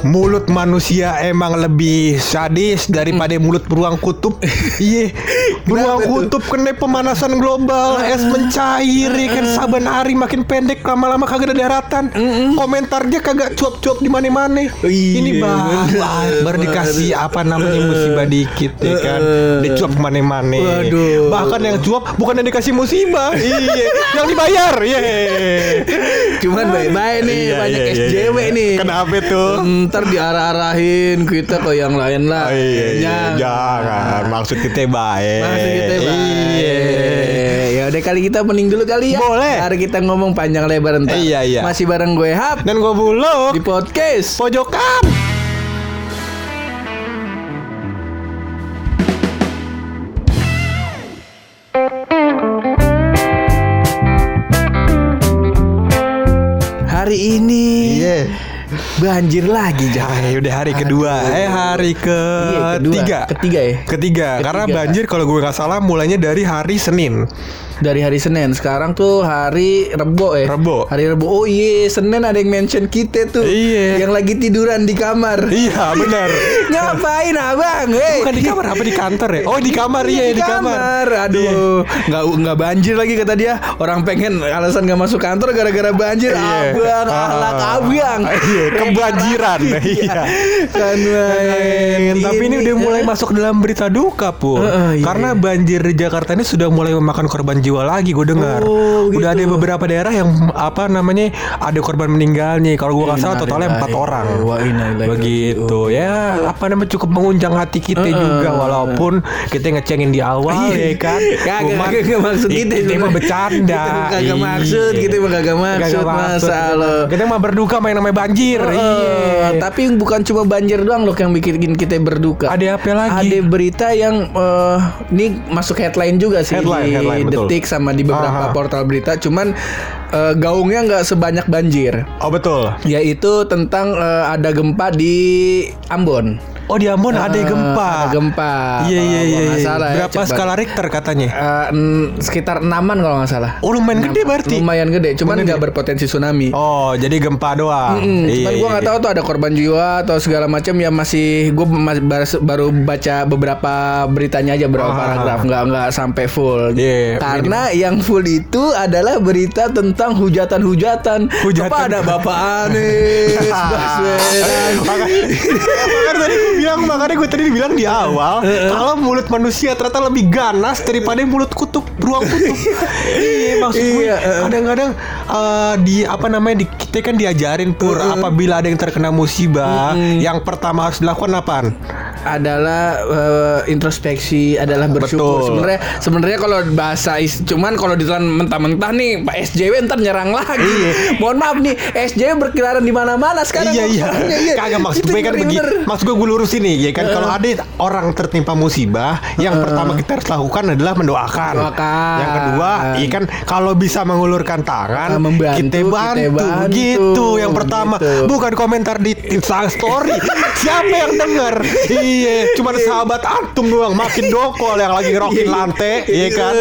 Mulut manusia emang lebih sadis daripada mulut beruang kutub. Iya, beruang kutub kena pemanasan global, es mencair, ya kan saban hari makin pendek, lama-lama kagak ada daratan. Komentarnya kagak cuap-cuap di mana-mana. Ini bang, baru dikasih apa namanya musibah dikit, ya kan? Dicuap ke mana-mana. Waduh. Bahkan yang cuap bukan yang dikasih musibah, iya, yang dibayar, iya. Cuman baik-baik nih Iya, banyak iya, iya, SJW iya. nih. Kenapa tuh? Ntar diarah-arahin kita ke yang lain lah. Oh, iya, iya. Jangan. Maksud kita baik. Maksud kita baik. Iya. Ya udah kali kita mending dulu kali ya. Boleh. Hari kita ngomong panjang lebar ntar. Iya, iya. Masih bareng gue Hap Dan gue bulog di podcast. pojokan. Hari ini Iya. Banjir lagi jangan. Ah, udah hari kedua. Eh hari Iya, kedua. ketiga. Ketiga ya. Ketiga. Karena banjir kalau gue nggak salah mulainya dari hari Senin. Dari hari Senin Sekarang tuh hari Rebo ya Rebo. Hari Rebo Oh iya Senin ada yang mention kita tuh Iya. Yang lagi tiduran di kamar Iya benar. Ngapain abang eh? Bukan di kamar apa di kantor ya? Oh di kamar iya di kamar. Iya. Aduh, nggak nggak banjir lagi kata dia. Orang pengen alasan nggak masuk kantor gara-gara banjir. Iya. Abang, Ah. alak abang. Iya, kebanjiran. Iya. Kan main. Tapi ini udah mulai masuk dalam berita duka pun. Heeh, iya, Karena banjir di Jakarta ini sudah mulai memakan korban jiwa lagi. Gue dengar. Oh, Udah ada gitu. beberapa daerah yang apa namanya ada korban meninggalnya. Kalau gue nggak salah totalnya empat Innalillahi orang. Begitu ya. Apa namanya cukup mengunjang hati kita juga. Walaupun kita ngecengin di awal ya kan. Kagak, kagak maksud kita Kita mah bercanda. Kagak Iya. maksud, kita mah kagak maksud, masa lo. Kita mah berduka main namanya banjir. Iya. tapi bukan cuma banjir doang loh yang bikin kita berduka. Ada apa lagi? Ada berita yang eh, ini masuk headline juga sih Headline, di headline, betul. Detik sama di beberapa Aha. portal berita. Cuman eh, gaungnya nggak sebanyak banjir. Oh betul. Yaitu tentang eh, ada gempa di Ambon. Oh di Ambon ada Eh, gempa. Ada gempa. Iya iya iya. nggak iya. ya, Berapa coba. skala Richter katanya? En- sekitar enaman kalau nggak salah. Oh lumayan gede berarti. Lumayan gede, cuman nggak berpotensi tsunami. Oh jadi gempa doang. Mm, Iya, cuman gue nggak iya. tahu tuh ada korban jiwa atau segala macam ya masih gue baru baca beberapa beritanya aja beberapa Ah. paragraf nggak nggak sampai full Iya, karena yang full itu adalah berita tentang hujatan-hujatan Hujatan. kepada Bapak Anies Baswedan makanya, tadi bilang makanya gue tadi bilang di awal kalau mulut manusia ternyata lebih ganas daripada mulut kutub beruang kutub. iya maksud gue Iya, kadang-kadang eh, di apa namanya di kita kan diajarin pur apabila ada yang terkena musibah yang pertama harus dilakukan apaan? adalah eh, introspeksi adalah bersyukur sebenarnya sebenarnya kalau bahasa is, cuman kalau ditelan mentah-mentah nih Pak SJW ntar nyerang lagi Iya. mohon maaf nih SJW berkeliaran di mana-mana sekarang iya iya. ngomongnya, iya. Kagak maksud gue kan begini. Maksud gue gue lurus ini ya kan kalau ada orang tertimpa musibah, yang pertama kita harus lakukan adalah mendoakan. Mendoakan. Yang kedua, iya kan kalau bisa mengulurkan tangan, Ah, membantu, kita kita bantu. bantu. Gitu. Yang pertama, Gitu. bukan komentar di Insta story. Siapa yang denger? iya, cuma sahabat antum doang makin dokol yang lagi ngerokin Iya. lantai, iya kan?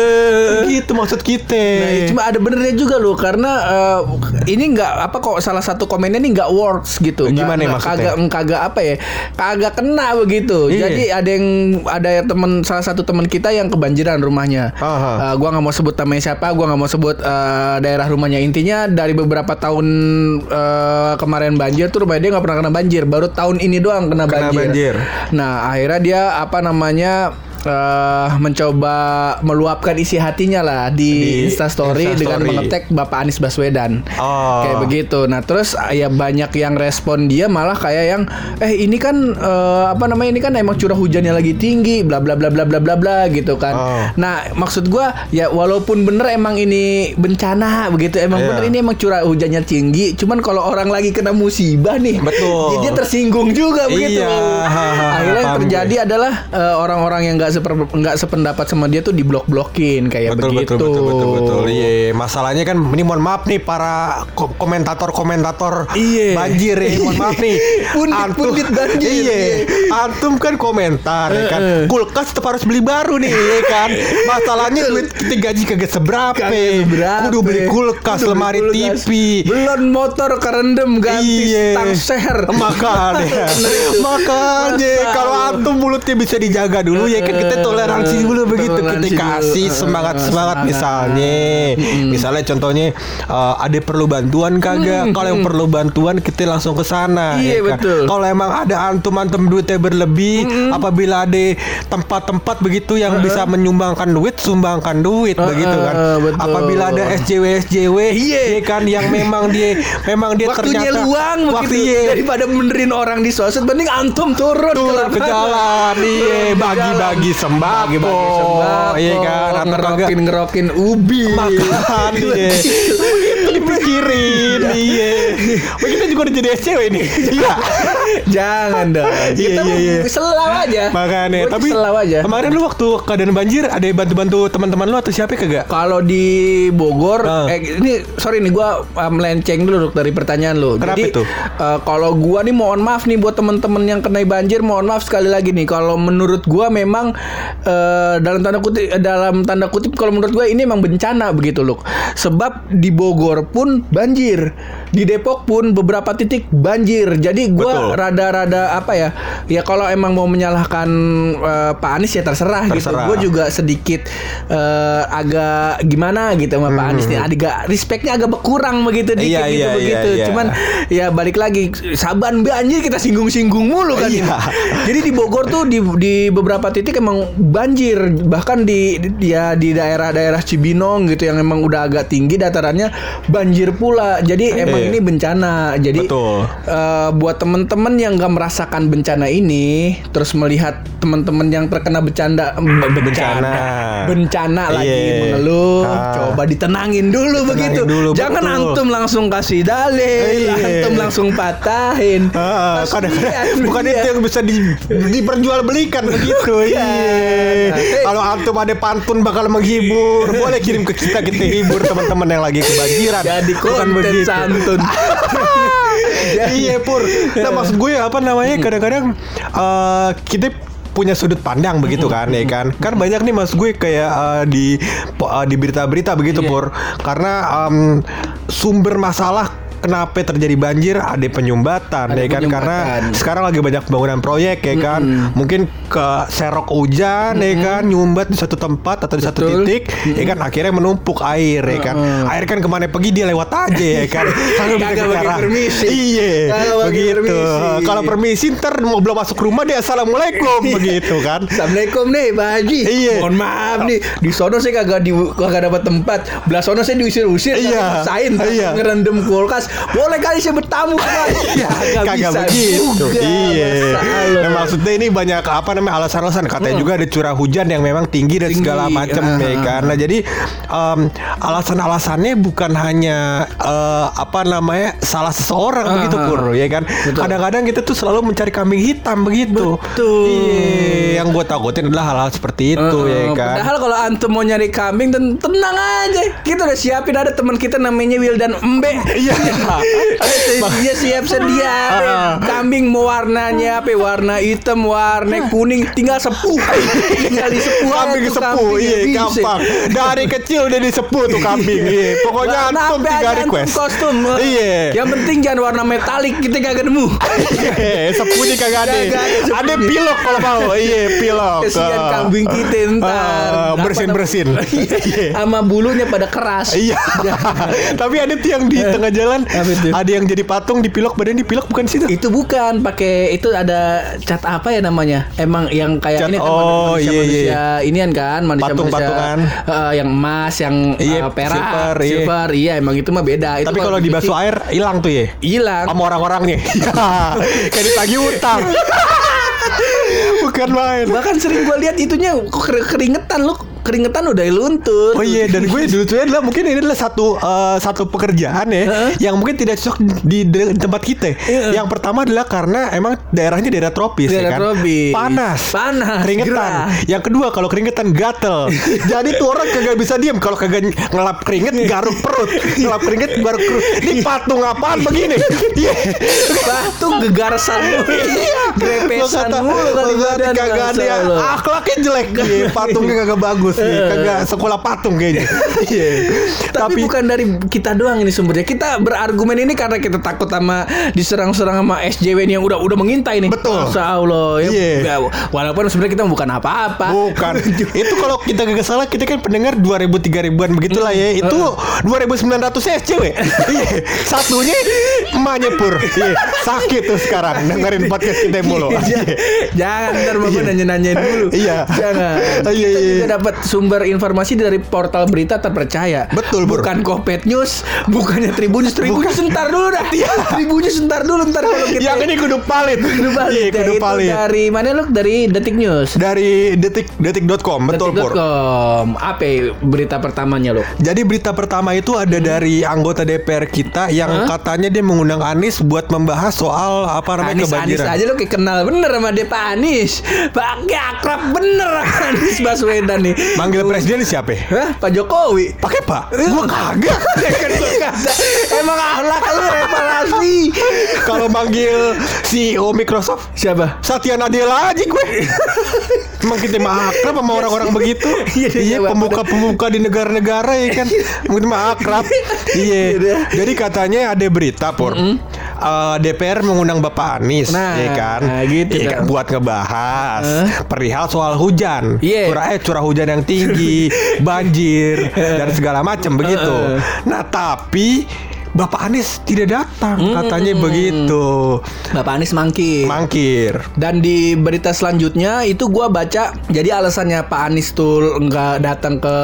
Gitu maksud kita. Nah, cuma ada benernya juga loh karena eh, ini nggak apa kok salah satu komennya ini nggak works gitu. Gimana nggak- maksudnya? Kagak kagak apa ya? Kagak kena begitu. Iya. Jadi ada yang ada teman salah satu teman kita yang kebanjiran rumahnya. Aha. Eh, gua nggak mau sebut namanya siapa, gua nggak mau sebut eh, daerah rumahnya. Intinya dari beberapa tahun eh, kemarin banjir tuh rumahnya dia nggak pernah kena banjir. Baru tahun ini doang kena, Kena banjir. Nah, akhirnya dia apa namanya eh mencoba meluapkan isi hatinya lah di, Di Instastory dengan mengetek Bapak Anies Baswedan. Oh. Kayak begitu. Nah, terus ya banyak yang respon dia malah kayak yang eh ini kan eh, apa namanya ini kan emang curah hujannya lagi tinggi bla bla bla bla bla bla bla gitu kan. Oh. Nah, maksud gua ya walaupun bener emang ini bencana begitu emang Iya. bener ini emang curah hujannya tinggi, cuman kalau orang lagi kena musibah nih, Betul. dia tersinggung juga begitu. Iya. Akhirnya yang terjadi adalah eh, orang-orang yang nggak nggak nggak sependapat sama dia tuh diblok-blokin kayak betul, begitu. betul betul betul. Betul iya. Masalahnya kan ini mohon maaf nih para ko- komentator komentator Iya. banjir ya mohon maaf nih. Pundit-pundit banjir, iya. Iya. antum kan komentar ya kan. Kulkas tetap harus beli baru nih ya kan. Masalahnya duit kita gaji kagak seberapa Kagak seberapa. kudu beli kulkas Kudu beli lemari kulkas. TV Belum motor kerendam ganti Iya. stang share. Makanya Makanya Masa Kalau antum mulutnya bisa dijaga dulu Ya kan kita toleransi dulu begitu Kita kasih dulu. semangat-semangat Semangat. misalnya Misalnya contohnya uh, Ada perlu bantuan kagak Kalau yang perlu bantuan kita langsung ke sana Iya, ya kan? betul. Kalau emang ada antum-antum duitnya berlebih Apabila ada tempat-tempat begitu Yang bisa menyumbangkan duit Sumbangkan duit begitu kan betul. Apabila ada SJW SJW Iya. ya kan yang memang dia memang dia Waktunya ternyata luang waktu iya, Daripada benerin orang di sosmed mending antum turun, turun ke jalan iya bagi-bagi jalan. sembako. Bagi-bagi sembako. Iya kan atau ngerokin ngerokin ubi. Makan iya. begitu dipikirin iya. Begitu juga udah jadi SCW ini. Iya jangan dong Iya, kita iya, iya. selau aja makanya Gua tapi selau aja kemarin lu waktu keadaan banjir ada yang bantu-bantu teman-teman lu atau siapa kagak Kalau di Bogor, Ah. eh, ini sorry nih gua uh, melenceng dulu dari pertanyaan lo. Kenapa Jadi itu? uh, kalau gua nih mohon maaf nih buat temen-temen yang kena banjir, mohon maaf sekali lagi nih. Kalau menurut gua memang uh, dalam tanda kutip eh, dalam tanda kutip kalau menurut gua ini emang bencana begitu loh. Sebab di Bogor pun banjir, di Depok pun beberapa titik banjir. Jadi gua rada-rada apa ya? Ya kalau emang mau menyalahkan uh, Pak Anies ya terserah, gitu. Terserah. Gue juga sedikit eh, agak gimana gitu sama Pak Anies nih. Agak respectnya agak berkurang begitu dikit Hmm. Iya, gitu iya, begitu. iya, iya. Cuman ya balik lagi Saban banjir kita singgung-singgung mulu kan. Iya. Jadi di Bogor tuh di di beberapa titik emang banjir. Bahkan di, di ya di daerah-daerah Cibinong gitu yang emang udah agak tinggi datarannya banjir pula. Jadi emang Iya. ini bencana. Jadi Betul. eh, buat temen-temen yang gak merasakan bencana ini terus melihat temen-temen yang terkena bercanda Bencana. bencana lagi Iya. mengeluh Ah. coba ditenangin dulu begitu dulu, jangan betul. antum langsung kasih dalil Iya. antum langsung patahin Ah, kadang-kadang Kasihan bukan dia. itu yang bisa di, diperjualbelikan begitu. Iya. Nah, Kalau antum ada pantun bakal menghibur, boleh kirim ke kita kita hibur teman-teman yang lagi kebanjiran. jadi Bukan begitu. Santun iya pur. Nah maksud gue apa namanya kadang-kadang eh, kita punya sudut pandang begitu kan ya kan kan banyak nih mas gue kayak eh, di eh, di berita-berita begitu Iya. pur karena em, sumber masalah kenapa terjadi banjir? Ada penyumbatan Ada ya kan? Karena sekarang lagi banyak pembangunan proyek ya kan? Mungkin ke serok hujan ya kan? Nyumbat di satu tempat atau di satu Betul. titik ya kan? Akhirnya menumpuk air ya kan? Air kan ke mana pergi dia lewat aja ya kan? Kagak bagi permisi. iya begitu. permisi. kalau permisi ntar mau belum masuk rumah dia assalamualaikum begitu kan? Assalamualaikum nih Pak Haji. Iya. Mohon maaf nih Di sono saya kagak di, kagak dapat tempat. Belah sono saya diusir-usir Iya. Sain Iya. Ngerendam kulkas Boleh kali saya bertamu Pak Iya, kagak begitu. Iya. Nah, maksudnya ini banyak apa namanya alasan-alasan katanya juga ada curah hujan yang memang tinggi dan Tinggi. segala macam Ah. ya kan. Nah, jadi em, alasan-alasannya bukan hanya eh, apa namanya salah seseorang Ah, begitu ah. pur ya kan. Kadang-kadang kita tuh selalu mencari kambing hitam begitu. Betul. Iya, yang gue takutin adalah hal-hal seperti itu ya Heeh, kan. Padahal kalau antum mau nyari kambing ten- tenang aja. Kita udah siapin ada teman kita namanya Wildan Embe. Iya. Dia siap sedia Ah. kambing mau warnanya apa? Warna hitam, warna kuning, tinggal sepuh. tinggal disepuh kambing sepuh iya gampang dari kecil udah disepuh tuh kambing iya pokoknya Warna antum tiga request kostum. iya Yang penting jangan warna metalik kita kagak nemu. Iya, kagak ada. Kagak ada. Ada pilok kalau mau. Iya, pilok. Kesian Ah. kambing kita ntar. Ah, bersin-bersin. namanya? Iya. Sama bulunya pada keras. Iya. Tapi ada tuh yang di tengah jalan Eh, Apa itu? Ada yang jadi patung di pilok badan di pilok bukan situ. Itu bukan pakai itu ada cat apa ya namanya? Emang yang kayak Cat- ini kan oh, manusia, iya, manusia iya. inian kan manusia Patung-patungan. manusia yang emas, yang Iya, eh, perak, silver, iya. silver, iya emang itu mah beda. Itu Tapi kalau dibasuh air hilang tuh ya. hilang. Sama orang-orangnya. Kayak ditagih utang. bukan main. Bahkan sering gue lihat itunya kok ker- keringetan lu keringetan udah luntur. Oh iya dan gue dulu tuh adalah mungkin ini adalah satu eh, satu pekerjaan ya yang mungkin tidak cocok di, di tempat kita. Yang pertama adalah karena emang daerahnya daerah tropis ya Daerah kan. tropis. Panas. Panas, Keringetan. gerah. Yang kedua kalau keringetan gatel. Jadi tuh orang kagak bisa diem kalau kagak ngelap keringet garuk perut. Ngelap keringet garuk perut. Ini patung apaan begini? Iya. Patung gegarsan mulu. Grepesan mulu kagak ada lo. akhlaknya jelek Iya, patungnya kagak bagus nih kagak sekolah patung kayaknya iya Tapi, bukan dari kita doang ini sumbernya. Kita berargumen ini karena kita takut sama diserang-serang sama SJW ini yang udah udah mengintai nih. Betul. Masya Allah. Ya, Iya. ya, walaupun sebenarnya kita bukan apa-apa. Bukan. itu kalau kita gak salah kita kan pendengar 2000 3000-an begitulah ya. Itu 2900 nya SCW. Iya. Satunya emaknya pur. Iya. Sakit tuh sekarang dengerin podcast kita mulu. Iya. Jangan ntar bapak nanya-nanyain dulu. Iya. Jangan. Iya, iya, Kita juga dapat sumber informasi dari portal berita terpercaya. Betul, Bur. Bukan Kopet News, bukannya Tribun News. Tribun News sebentar dulu dah. Tribun News sebentar dulu ntar kalau kita Yang ini kudu palit. Kudu balik. Iya, kudu Itu palit. dari mana lu? Dari Detik News. Dari detik detik.com betul pur. Detik.com. Apa ya berita pertamanya lo? Jadi berita pertama itu ada dari anggota DPR kita yang katanya dia mengundang Anies buat membahas soal apa namanya Anis Anis kebanjiran. aja lo kayak kenal bener sama dia Pak Anis. Pakai akrab bener Anies Baswedan nih. Manggil presiden siapa? ya? Hah? Pak Jokowi. Pakai Pak? Gua kagak. Ya kan gua kata, Emang akhlak lu reparasi. Kalau manggil CEO Microsoft Siapa? Satya Nadella aja gue Emang kita mah akrab sama orang-orang begitu Iya, iya, Iya Bapak. pemuka-pemuka di negara-negara ya kan Kita mah akrab Iya Jadi katanya ada berita Pur Eh, DPR mengundang Bapak Anies Nah, ya kan nah, gitu Iya kan. Buat ngebahas Perihal soal hujan Iya. Curah, eh, curah hujan yang tinggi Banjir Dan segala macam begitu. Nah tapi Bapak Anies tidak datang Katanya begitu Bapak Anies mangkir. Mangkir Dan di berita selanjutnya itu gua baca jadi alasannya Pak Anies tuh nggak datang ke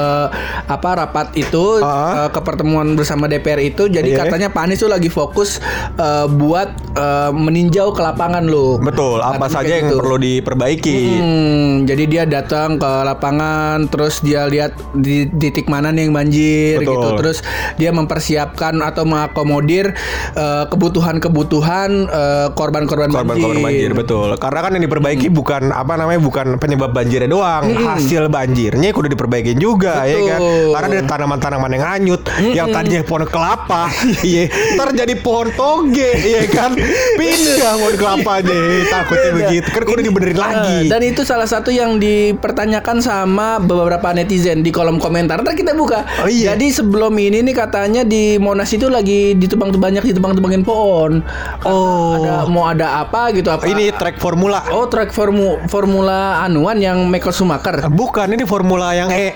apa rapat itu eh, ke pertemuan bersama DPR itu jadi Iya. katanya Pak Anies tuh lagi fokus eh, buat eh, meninjau ke lapangan loh. Betul, apa Katanya saja yang gitu. perlu diperbaiki. Hmm, jadi dia datang ke lapangan, terus dia lihat di titik mana nih yang banjir Betul. gitu. Terus dia mempersiapkan atau mengakomodir eh, kebutuhan-kebutuhan eh, korban-korban banjir. Korban-korban banjir, betul. Karena kan yang diperbaiki Hmm. bukan apa namanya bukan penyebab banjirnya doang, hasil banjirnya kudu diperbaikin juga ya kan. Betul. Karena ada tanaman-tanaman yang hanyut, yang tadinya pohon kelapa, iya, ntar jadi pohon toge, iya kan. Pindah pohon kelapanya, takutnya begitu. Kan kudu dibenerin Ah, lagi. Dan itu salah satu yang dipertanyakan sama beberapa netizen di kolom komentar. Ntar kita buka. Oh, iya. Jadi sebelum ini nih katanya di Monas itu lagi ditebang banyak ditebang-tebangin pohon. Oh. Ada mau ada apa gitu apa? Ini track formula. Oh, track formu, formula anuan yang Michael Schumacher. Bukan, ini formula yang E.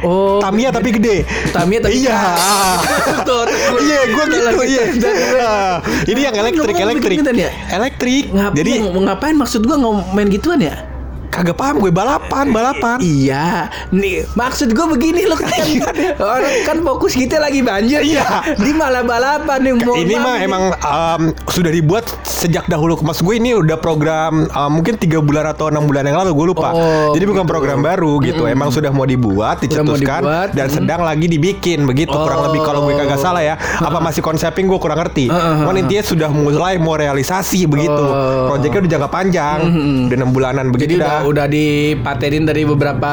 Oh, Tamiya tapi gede. Tamiya tapi Iya. Iya, gue gitu. Iya. Ini yang elektrik, elektrik. bikin-bikin ya? Elektrik. Jadi mau ngapain maksud gua main gituan ya? Kagak paham gue balapan, balapan. Iya, nih maksud gue begini loh kan, orang kan fokus kita lagi banjir, Iya. di malah balapan nih. mohon ini mah emang um, sudah dibuat sejak dahulu. Mas gue ini udah program um, mungkin tiga bulan atau enam bulan yang lalu gue lupa. Oh, Jadi bukan gitu. program baru gitu. Emang sudah mau dibuat, Udah mau dicetuskan dibuat, dan mm. sedang lagi dibikin begitu. Kurang Oh. lebih kalau gue kagak salah ya. Apa masih konseping gue kurang ngerti. Uh, uh, uh. intinya sudah mulai mau realisasi begitu. Oh. Proyeknya udah jangka panjang, udah enam bulanan Jadi begitu udah dah. Udah dipatenin dari beberapa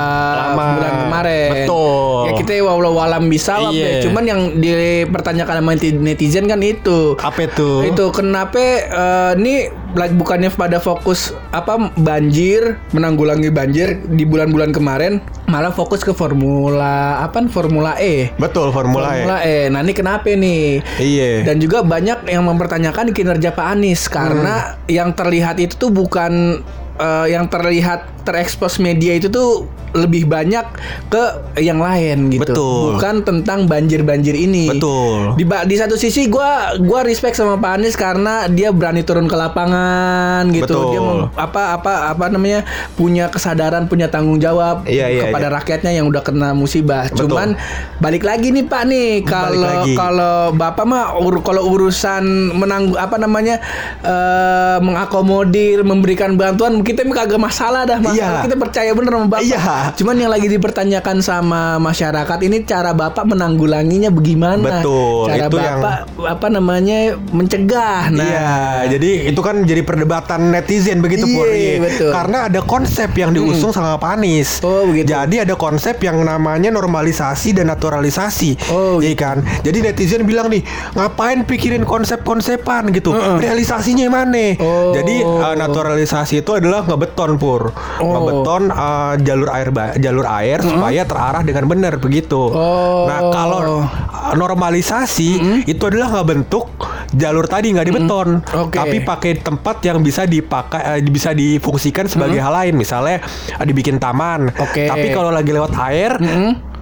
Lama. bulan kemarin. Betul. Ya kita walau walam bisa lah. Iya. Cuman yang dipertanyakan sama netizen kan itu. Apa itu? Itu kenapa eh, ini bukannya pada fokus apa banjir menanggulangi banjir di bulan-bulan kemarin malah fokus ke formula apa Formula E. Betul formula, Formula E. Nah ini kenapa nih? Iya. Dan juga banyak yang mempertanyakan kinerja Pak Anies karena Hmm. yang terlihat itu tuh bukan eh, yang terlihat terekspos media itu tuh lebih banyak ke yang lain gitu. Betul. Bukan tentang banjir-banjir ini. Betul. Di, di satu sisi gua gua respect sama Pak Anies karena dia berani turun ke lapangan gitu. Betul. Dia mem- apa apa apa namanya punya kesadaran, punya tanggung jawab Iya, iya, kepada iya. rakyatnya yang udah kena musibah. Betul. Cuman balik lagi nih Pak nih kalau kalau Bapak mah ur- kalau urusan menang apa namanya eh, mengakomodir, memberikan bantuan kita kagak masalah dah masalah Iya. kita percaya bener sama bapak. Iya. Cuman yang lagi dipertanyakan sama masyarakat ini cara bapak menanggulanginya bagaimana? Betul, Cara itu yang- bapak apa namanya mencegah. Nah, Iya, jadi itu kan jadi perdebatan netizen begitu Iya, Pur. Iya. betul. Karena ada konsep yang diusung sama Pak Anies. Oh, begitu. Jadi ada konsep yang namanya normalisasi dan naturalisasi. Oh, Iya kan? Jadi netizen bilang nih, ngapain pikirin konsep-konsepan gitu? Realisasinya mana? Oh. Jadi uh, naturalisasi itu adalah ngebeton Pur. Oh. Ngebeton uh, jalur air jalur air supaya terarah dengan benar begitu. Oh. Nah, kalau uh, normalisasi itu adalah ngebentuk jalur tadi nggak dibeton, Oke. tapi pakai tempat yang bisa dipakai eh, bisa difungsikan sebagai hal lain, misalnya eh, dibikin taman. Oke. Tapi kalau lagi lewat air,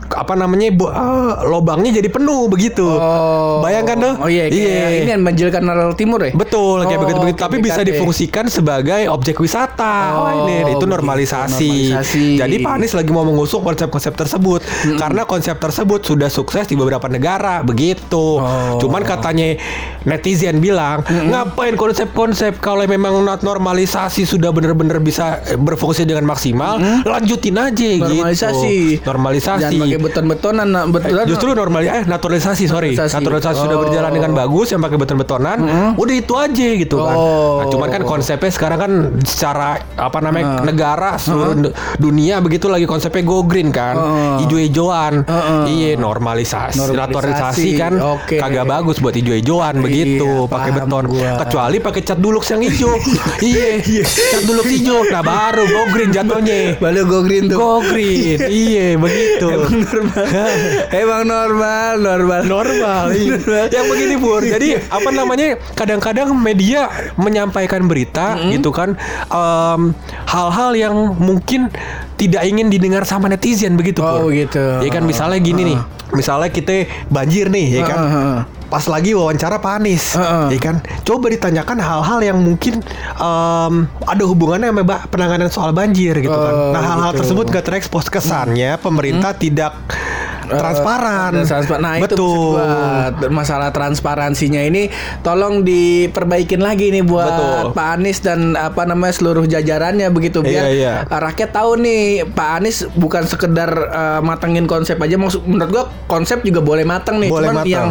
apa namanya bu- eh, lobangnya jadi penuh begitu. Oh. Bayangkan tuh. Oh iya, kayak ini yang banjir kanal timur ya? Betul, kayak Oh, begitu-begitu. oke, Tapi bisa difungsikan sebagai objek wisata. Oh, Wah, ini itu begitu, normalisasi. normalisasi. Jadi Pak Anies lagi mau mengusung konsep-konsep tersebut karena konsep tersebut sudah sukses di beberapa negara, begitu. Oh. Cuman katanya netizen bilang, ngapain konsep-konsep kalau memang not normalisasi sudah benar-benar bisa berfungsi dengan maksimal, lanjutin aja Normalisasi. gitu. Normalisasi. Jangan pakai beton-betonan, nah, beton. Eh, Justru normali eh naturalisasi sorry Naturalisasi. naturalisasi sudah Oh. berjalan dengan bagus yang pakai beton-betonan udah itu aja gitu kan Oh. nah, cuman kan konsepnya sekarang kan secara apa namanya negara seluruh du- dunia begitu lagi konsepnya go green kan Heeh. ijo-ijoan Heeh. iya normalisasi Normalisasi. naturalisasi kan Oke. kagak bagus buat ijo-ijoan begitu Iya, pakai beton gua. kecuali pakai cat dulux yang hijau iya cat dulux hijau nah baru go green jatuhnya Balu go green tuh. go green iya begitu Emang normal, normal. normal iya. yang begini pur jadi apa namanya kadang-kadang media menyampaikan berita gitu kan hal-hal yang mungkin tidak ingin didengar sama netizen begitu Oh, pur gitu. ya kan misalnya gini nih misalnya kita banjir nih ya kan Heeh. Pas lagi wawancara Pak Anies Heeh. ya kan? Coba ditanyakan hal-hal yang mungkin em, ada hubungannya sama penanganan soal banjir gitu kan. Oh, nah hal-hal gitu. tersebut gak terekspos. Kesannya pemerintah tidak transparan Ada transpa- Nah itu betul maksud gua, masalah transparansinya ini tolong diperbaikin lagi nih buat Betul. Pak Anies dan apa namanya seluruh jajarannya begitu biar Iya, iya. uh, rakyat tahu nih Pak Anies bukan sekedar uh, matengin konsep aja maksud menurut gua konsep juga boleh mateng nih Boleh cuman mateng. yang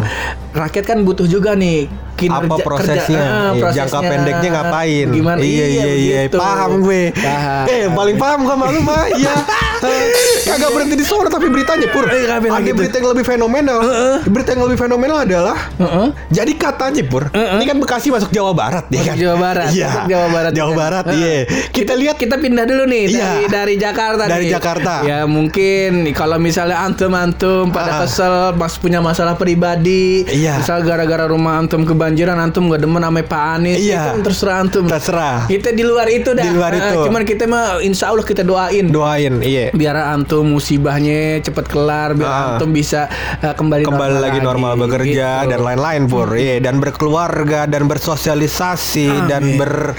rakyat kan butuh juga nih kinerja apa prosesnya, kerja, ah, Iya, prosesnya. jangka pendeknya ngapain? Gimana? Iya iya iya, begitu. paham gue. Paham. Eh paling paham gak malu mah, iya. Kagak berhenti di sono tapi beritanya pur. Eh, kagak Ada gitu. berita yang lebih fenomenal. Berita yang lebih fenomenal adalah Heeh. jadi katanya pur, ini kan Bekasi masuk Jawa Barat ya kan? Jawa Barat, Iya. masuk Jawa Barat. Jawa kan? Barat, iya. Kita lihat kita pindah dulu nih Iya. dari dari Jakarta Dari nih. Jakarta. Ya mungkin kalau misalnya antum-antum pada Ah. kesel mas punya masalah pribadi, Iya. misal gara-gara rumah antum kebanjiran antum gak demen sama Pak Anies, Iya. itu terserah antum. terserah. Kita di luar itu dah. Di luar itu. Cuman kita mah insya Allah kita doain. Doain, iya. biar antum musibahnya cepet kelar, biar Ah. antum bisa eh, kembali kembali lagi normal bekerja Gitu. dan lain-lain pur iya dan berkeluarga dan bersosialisasi dan Amin. ber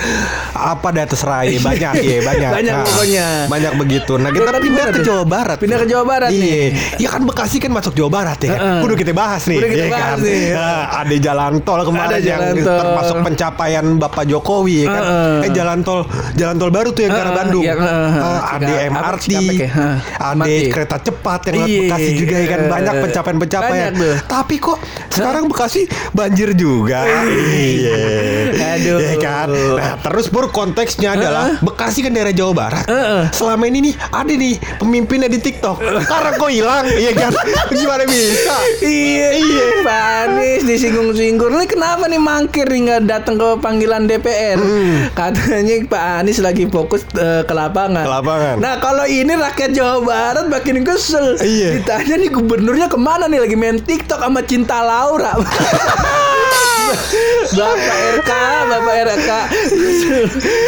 apa dah terserah iya, banyak ya banyak Banyak Nah, pokoknya. banyak begitu nah kita Tadi pindah ke tuh? Jawa Barat Pindah ke Jawa Barat iya nih. ya kan Bekasi kan masuk Jawa Barat ya kan Heeh. udah kita bahas nih Udah kita iya bahas kan? nih. Nah, ada jalan tol kemarin Ada yang tol. termasuk pencapaian Bapak Jokowi ya kan Heeh. eh jalan tol jalan tol baru tuh yang ke arah Bandung heeh. Eh, ada MRT ya? Ada kereta cepat yang lewat Iya. Bekasi juga ya kan banyak pencapaian-pencapaian tapi kok sekarang Bekasi banjir juga. Iya. Aduh. Ya kan. Nah, terus pur konteksnya adalah Bekasi kan daerah Jawa Barat. Selama ini nih ada nih pemimpinnya di TikTok. Karena kok hilang, iya kan? Gimana bisa? Iya, iya. Pak Anies disinggung-singgung. Ini kenapa nih mangkir nih nggak datang ke panggilan DPR? Katanya Pak Anies lagi fokus eh, ke lapangan. Ke lapangan. Nah kalau ini rakyat Jawa Barat makin kesel. Iya. Ditanya nih gubernurnya ke mana nih lagi main TikTok sama Cinta Laura. Bapak RK, Bapak RK.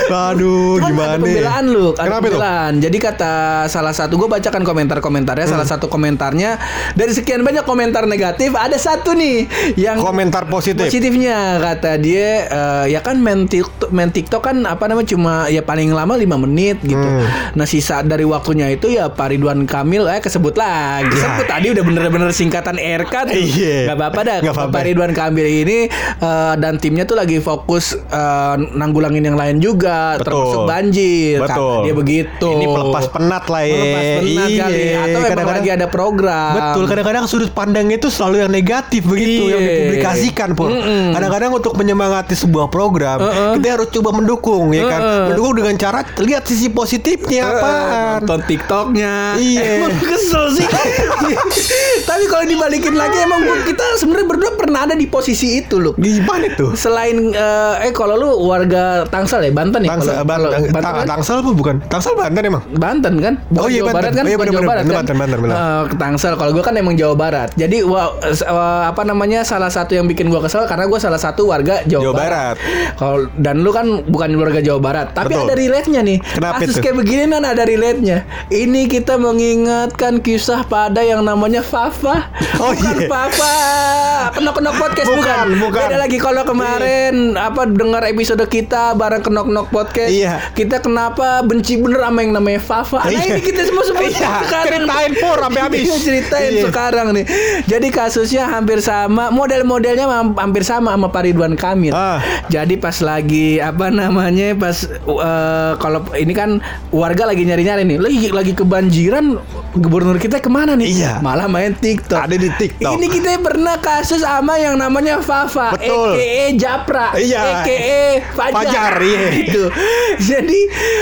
Aduh, Cuman gimana? ada pembelaan lu, ada Kenapa itu? pembelaan. Jadi kata salah satu gue bacakan komentar-komentarnya, Hmm. salah satu komentarnya dari sekian banyak komentar negatif ada satu nih yang Komentar positif. positifnya kata dia eh, ya kan main TikTok, main TikTok kan apa namanya cuma ya paling lama 5 menit gitu. Hmm. Nah sisa dari waktunya itu ya Pak Ridwan Kamil eh kesebut lagi. Ya. Sebut tadi udah bener-bener singkatan RK tuh. Iya. Gak apa-apa dah. Apa-apa. Pak Ridwan Kamil ini eh, dan timnya tuh lagi fokus eh, nanggulangin yang lain juga, Betul. termasuk banjir. Betul. Dia begitu. Ini pelepas penat lah ya. Melepas penat Iya, kali. Atau memang kadang-kadang- lagi ada program. Betul, kadang-kadang sudut pandangnya itu selalu yang negatif begitu yang Iya. dipublikasikan pun. Kadang-kadang untuk menyemangati sebuah program, kita harus coba mendukung ya kan. Uh-uh. Mendukung dengan cara lihat sisi positifnya Eh, apaan. nonton TikToknya Iya. Emang kesel sih Tapi kalau dibalikin lagi Emang kita sebenarnya berdua pernah ada di posisi itu loh Gimana tuh? Selain eh, eh kalau lu warga Tangsel ya Banten ya Tangsel, kalau, Ban- kalau Tang- Banten, kan? Tangsel apa bukan? Tangsel Banten emang? Banten kan Bukan Oh iya, Jawa Banten. Barat kan Oh iya, bener, Jawa bener, Barat bener, kan Banten, bener, bener. Eh, ke Tangsel kalau gua kan emang Jawa Barat jadi wa- eh, apa namanya salah satu yang bikin gua kesel karena gua salah satu warga Jawa, Jawa Barat. kalau dan lu kan bukan warga Jawa Barat tapi Betul. ada relate-nya nih Kenapa kasus itu? kayak begini kan ada relate-nya ini kita mengingatkan kisah pada yang namanya Fafa Oh, bukan iya. Fafa kenok-kenok podcast bukan, Bukan, bukan. Beda lagi kalau kemarin apa dengar episode kita bareng kenok-kenok podcast Iya. kita kenapa benci bener sama yang namanya Fafa nah Iya. ini kita semua semua Iya, ceritain, Pur, sampai habis. Iya, ceritain Iya. sekarang nih jadi kasusnya hampir sama model-modelnya hampir sama sama Pak Ridwan Kamil Ah. jadi pas lagi apa namanya pas eh, kalau ini kan warga lagi nyari-nyari nih lagi lagi kebanjiran gubernur kita ke mana nih Iya. malah main TikTok Ada di TikTok. ini kita pernah kasus sama yang namanya Fafa Betul. EKE Japra Iya. EKE Fajar, Fajar, iya. Gitu. jadi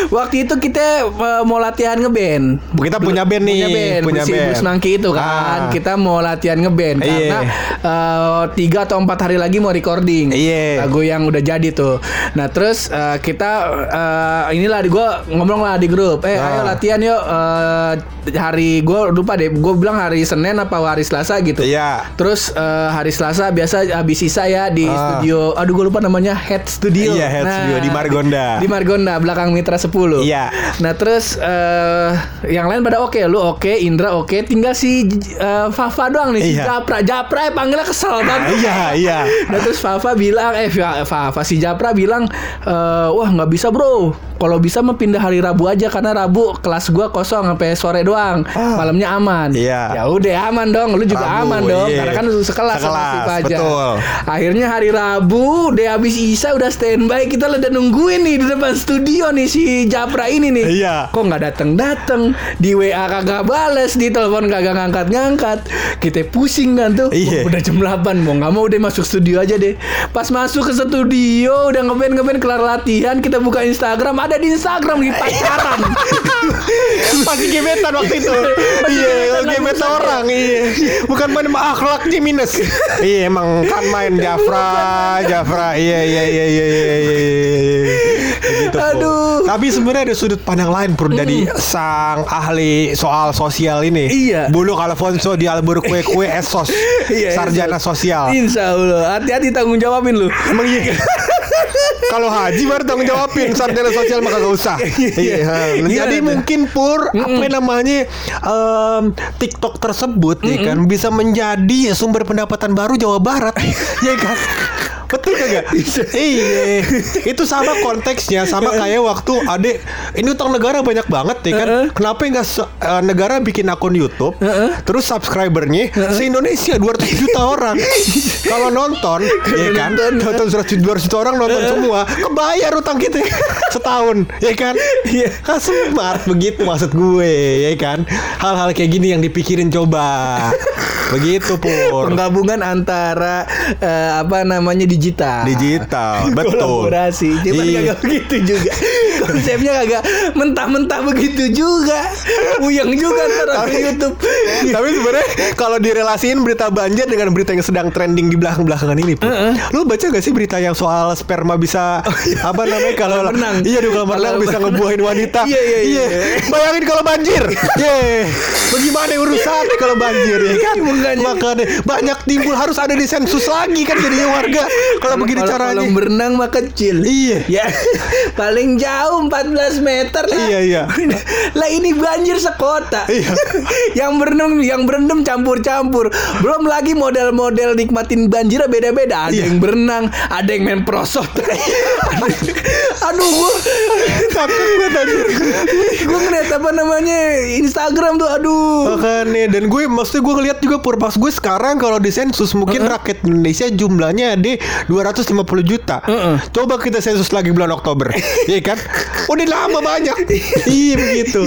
waktu itu kita eh, mau latihan ngeband Kita punya band nih, punya band punya Besi band. Nangki itu kan Ah. kita mau latihan ngeband Iya. karena eh, tiga atau empat hari lagi mau recording Iya. lagu yang udah jadi tuh nah terus eh, kita eh, inilah di gue ngomong lah di grup eh Ah. ayo latihan yuk eh, hari gue lupa deh gue bilang hari Senin apa hari Selasa gitu Iya. Terus eh, hari Selasa biasa habis sisa ya di Ah. studio. Aduh gue lupa namanya Head Studio. Iya, Head Studio di Margonda. Di Margonda belakang Mitra 10. Iya. Nah terus eh yang lain pada oke, lu oke, Indra oke, tinggal si eh, Fafa doang nih si Iya. Japra. Japra ya panggilnya kesel banget. Iya, iya. Nah terus Fafa bilang, eh Fa- Fafa si Japra bilang, eh, wah nggak bisa bro. Kalau bisa mah pindah hari Rabu aja karena Rabu kelas gua kosong sampai sore doang. Malamnya aman. Iya. Ya udah aman dong, lu juga Rabu, aman dong iya. karena kan sekelas, sama si Sekelas, Fajar. betul. Akhirnya hari Rabu, deh habis Isa udah standby, kita udah nungguin nih di depan studio nih si Japra ini nih. Iya. Kok nggak datang datang, di WA kagak bales, di telepon kagak ngangkat ngangkat. Kita pusing kan tuh. Iya. Udah jam 8 mau nggak mau deh masuk studio aja deh. Pas masuk ke studio udah ngeband ngeband kelar latihan, kita buka Instagram, ada di Instagram di pacaran. Masih gebetan waktu itu. Iya, gebetan gebet lagi. orang. Iya. Bukan main sama akhlaknya minus. Iya, emang kan main Jafra, Jafra. Iya, iya, iya, iya, iya, iya, iya. Pur. Aduh. Tapi sebenarnya ada sudut pandang lain pur dari sang ahli soal sosial ini. Iya. Bulu Alfonso di Albur Kue Kue Esos. Iya, Sarjana sosial. Insya Allah, hati-hati tanggung jawabin lu. Emang iya. Kalau haji baru tanggung jawabin sarjana sosial maka gak usah. Iya. Jadi tuh? mungkin pur apa namanya em, TikTok tersebut ya kan bisa menjadi sumber pendapatan baru Jawa Barat, ya kan? Betul kagak? iya. Itu sama konteksnya, sama kayak waktu adek ini utang negara banyak banget ya kan. Kenapa nggak se- eh, negara bikin akun YouTube, terus subscribernya se Indonesia 200 juta orang. Kalau nonton, ya kan? Nonton 100 200 juta orang nonton semua, kebayar utang kita setahun, ya kan? Iya. Smart begitu maksud gue, ya kan? Hal-hal kayak gini yang dipikirin coba. Begitu pur. penggabungan antara eh, apa namanya digital Digital, betul. kolaborasi cuman Iya. kagak begitu juga konsepnya kagak mentah-mentah begitu juga uyang juga ntar akun YouTube Tapi sebenarnya kalau direlasiin berita banjir dengan berita yang sedang trending di belakang-belakangan ini. Lu baca gak sih berita yang soal sperma bisa apa namanya kalau Kolam renang. Iya di kolam renang bisa ngebuahin wanita. Iya, iya, iya. Bayangin kalau banjir. Ye. Bagaimana urusannya kalau banjir ya kan? Makanya banyak timbul harus ada di sensus lagi kan jadinya warga kalau begini Kalau caranya. kolam berenang mah kecil Iya. ya paling jauh jauh 14 meter lah. Iya, iya. lah ini banjir sekota. Iya. yang berenang yang berendam campur-campur. Belum lagi model-model nikmatin banjir beda-beda. Ada Iya. yang berenang, ada yang main prosot. Aduh gua Takut gue tadi. gua ngeliat apa namanya Instagram tuh aduh. Makanya dan gue maksudnya gue ngeliat juga pur pas gue sekarang kalau di sensus mungkin rakyat Indonesia jumlahnya ada 250 juta. Heeh. Coba kita sensus lagi bulan Oktober, iya kan? Udah lama banyak. iya begitu.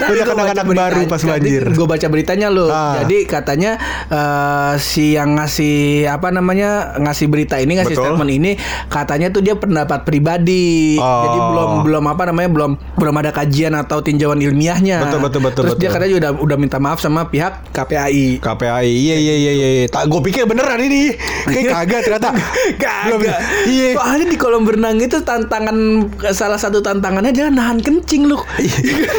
Banyak anak-anak baru pas banjir. Gue baca beritanya loh. Ah. Jadi katanya eh, si yang ngasih apa namanya ngasih berita ini ngasih Betul. statement ini katanya tuh dia pendapat pribadi. Oh. Jadi belum belum apa namanya belum belum ada kajian atau tinjauan ilmiahnya. Betul, betul, betul, Terus dia betul. katanya udah udah minta maaf sama pihak KPAI. KPAI iya iya iya iya. Tak gue pikir beneran ini. Kayak kagak ternyata. Kagak. Iya. Soalnya di kolam berenang itu tantangan salah satu tantangannya adalah nahan kencing lu.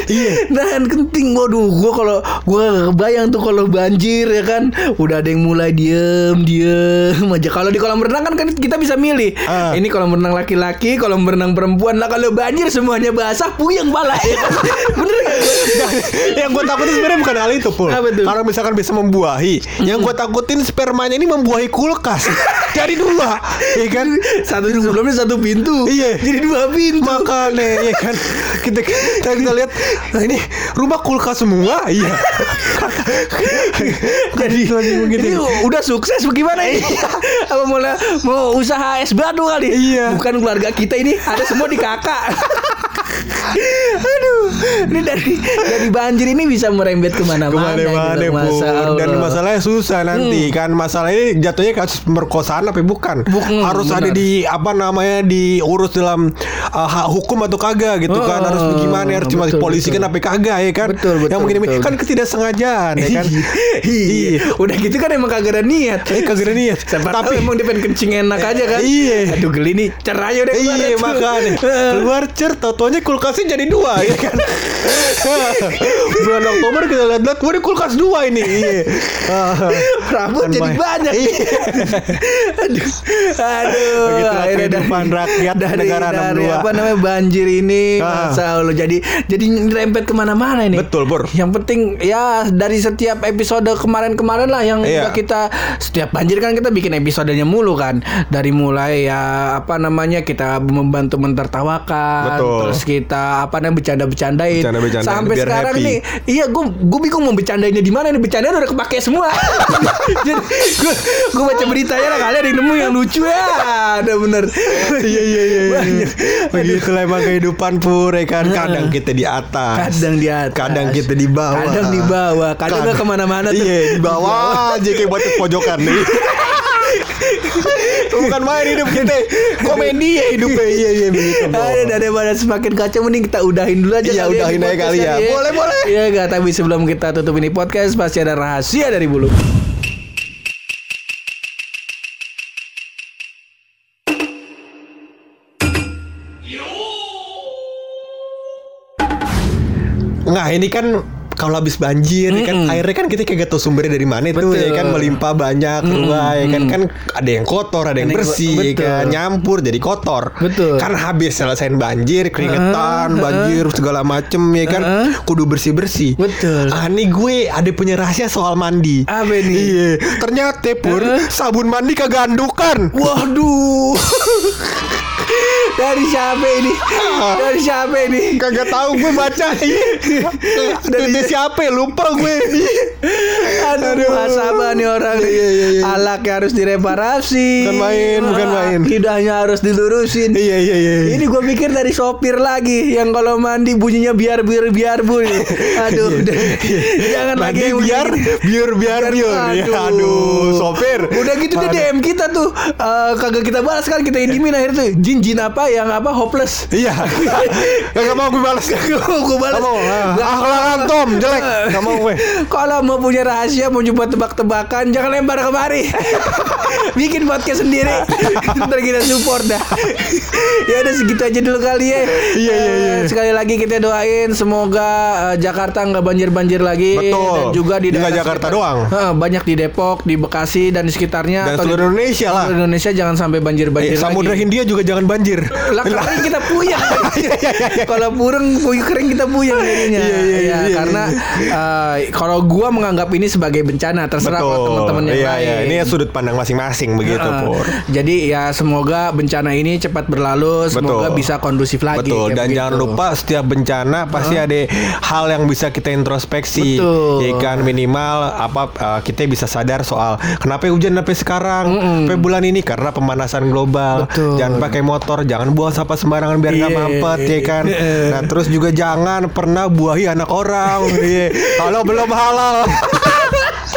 Iya. nahan kencing. Waduh, gua kalau gua gak kebayang tuh kalau banjir ya kan, udah ada yang mulai diem diem aja. Kalau di kolam renang kan, kan kita bisa milih. Ah. Ini kolam renang laki-laki, kolam renang perempuan. Lah kalau banjir semuanya basah, puyeng bala ya kan? Bener gak? yang gue takutin sebenarnya bukan hal itu pul. Kalau misalkan bisa membuahi, yang gue takutin spermanya ini membuahi kulkas. Jadi dua, iya kan? Satu sebelumnya satu pintu. Iya. Jadi dua pintu. Makanya ya kan kita kita, kita lihat nah ini rumah kulkas semua iya jadi Ini udah sukses bagaimana ini? Apa mau mau usaha es batu kali? Iya. Bukan keluarga kita ini, ada semua di kakak. Ini dari dari banjir ini bisa merembet ke mana-mana. ke mana-mana gitu. Masya Allah. dan masalahnya susah nanti kan masalah ini jatuhnya kasus pemerkosaan apa bukan Bukan, harus benar. ada di apa namanya diurus dalam uh, hak hukum atau kagak gitu Oh, kan harus bagaimana harus cuma polisi betul. kan apa kagak ya kan Betul, betul, yang begini betul. kan ketidaksengajaan ya kan Iya. Udah gitu kan emang kagak ada niat. Eh, kagak ada niat. Siapa Tapi- emang dia pengen kencing enak aja kan. Iya. Aduh geli nih. Cerai udah keluar Iya makanya keluar cer tatonya kulkasnya jadi dua ya kan. Bulan Oktober kita lihat-lihat, wah ini kulkas dua ini. Iya. Rambut Kan jadi banyak. Iya. aduh, aduh. Begitulah akhirnya kehidupan rakyat dari, negara dari 62. apa namanya banjir ini, Ah. masa Allah jadi jadi nyerempet ke mana-mana ini. Betul, Pur. Yang penting ya dari setiap episode kemarin-kemarin lah yang Iya. kita setiap banjir kan kita bikin episodenya mulu kan. Dari mulai ya apa namanya kita membantu mentertawakan, Betul. terus kita apa namanya bercanda-bercandain. Bercanda-bercandain, Sampai biar sekarang happy. nih Iya gue gue bingung mau bercandainnya di mana nih bercandanya udah kepake semua. Jadi gue gue baca beritanya lah kali ada yang nemu yang lucu ya. Ada bener. Iya iya iya. iya. Begitulah emang kehidupan pur ya kan. Kadang kita di atas. Kadang di atas. Kadang kita di bawah. Kadang di bawah. Kadang nggak ke mana-mana. Iya di bawah aja kayak buat pojokan nih. Bukan main hidup kita Komedi ya hidupnya Iya iya begitu Bor. Ada daripada semakin kacau mending kita udahin dulu aja Iya, ya udahin aja kali ya. podcastnya, Boleh, boleh. Iya gak tapi sebelum kita tutup ini podcast pasti ada rahasia dari bulu. Nah ini kan kalau habis banjir ya kan? Airnya kan kita kayak gak tahu sumbernya dari mana itu ya kan? Melimpah banyak rumah ya kan? Kan ada yang kotor ada yang bersih ya betul. kan nyampur jadi kotor. Betul. kan habis selesaiin banjir keringetan banjir segala macem ya kan? Kudu bersih bersih Betul. ah nih gue ada punya rahasia soal mandi. Apa nih? iya. Ternyata pur sabun mandi kegandukan Waduh. dari siapa ini? Dari siapa ini? kagak tahu gue baca dari siapa ya? lupa gue Aduh, muhasabah nih orang nih. Iya, iya, iya. Alaknya harus direparasi. Bukan main, bukan main. Lidahnya harus dilurusin. iya iya iya Ini gue pikir dari sopir lagi yang kalau mandi bunyinya biar biar biar bu. Aduh, udah. jangan lagi Nanti yang biar biar biar biar ya aduh sopir Udah gitu dia DM kita tuh eh, kagak kita balas kan kita indimin akhirnya tuh jin jin apa yang apa hopeless. iya gak mau gue balas gue balas. Gak mau ah, akhlak Tom jelek gak mau gue Kalau mau punya rahasia mau coba tebak-tebakan jangan lempar kemari. Bikin podcast sendiri. Ntar kita support dah. ya udah segitu aja dulu kali ya. Iya, iya, iya. Eh, Sekali lagi kita doain semoga eh, Jakarta nggak banjir-banjir lagi Betul. dan juga di daerah Jakarta sekitar- doang. Banyak di Depok, di Bekasi dan di sekitarnya dan atau di- seluruh Indonesia lah seluruh Indonesia jangan sampai Eh, banjir-banjir lagi. Samudra Hindia juga jangan banjir. Lah kering kita puyeng. Iya, iya, iya. kalau burung puyeng kering kita puyeng jadinya. Iya, iya, Ya, iya, iya, karena eh, kalau gua menganggap ini sebagai bencana terserah Betul. teman-teman yang Iya, iya. lain. Ini sudut pandang masing-masing begitu, Heeh. Pur. Jadi ya semoga bencana ini cepat berlalu, semoga Betul. bisa kondusif lagi. Betul. Dan begitu. jangan lupa setiap bencana pasti ada hal yang bisa kita introspeksi. Betul. Ya kan minimal apa uh, kita bisa sadar soal kenapa hujan sampai sekarang, sampai bulan ini karena pemanasan global. Betul. Jangan pakai motor, jangan buang sampah sembarangan biar nggak Iya. mampet ya kan. Nah, terus juga jangan pernah buahi anak orang. Iya. Kalau belum halal.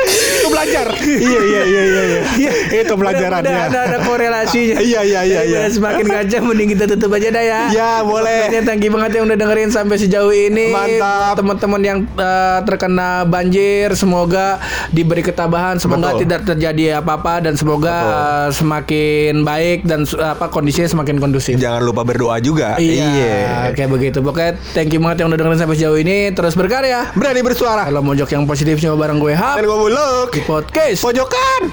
Itu belajar. iya iya iya iya. iya. Itu pelajarannya. Udah, udah ada, ada korelasinya. Iya, iya, iya, iya. Daripada Semakin gajah mending kita tutup aja dah ya. Ya, boleh. Pokoknya thank you banget yang udah dengerin sampai sejauh ini. Mantap. Teman-teman yang eh, terkena banjir, semoga diberi ketabahan, semoga Betul. tidak terjadi apa-apa dan semoga eh, semakin baik dan su- apa kondisinya semakin kondusif. Jangan lupa berdoa juga. Iya, kayak begitu. Pokoknya thank you banget yang udah dengerin sampai sejauh ini. Terus berkarya. Berani bersuara. Kalau mojok yang positif cuma bareng gue Hap Dan gue muluk. di podcast. Pojokan.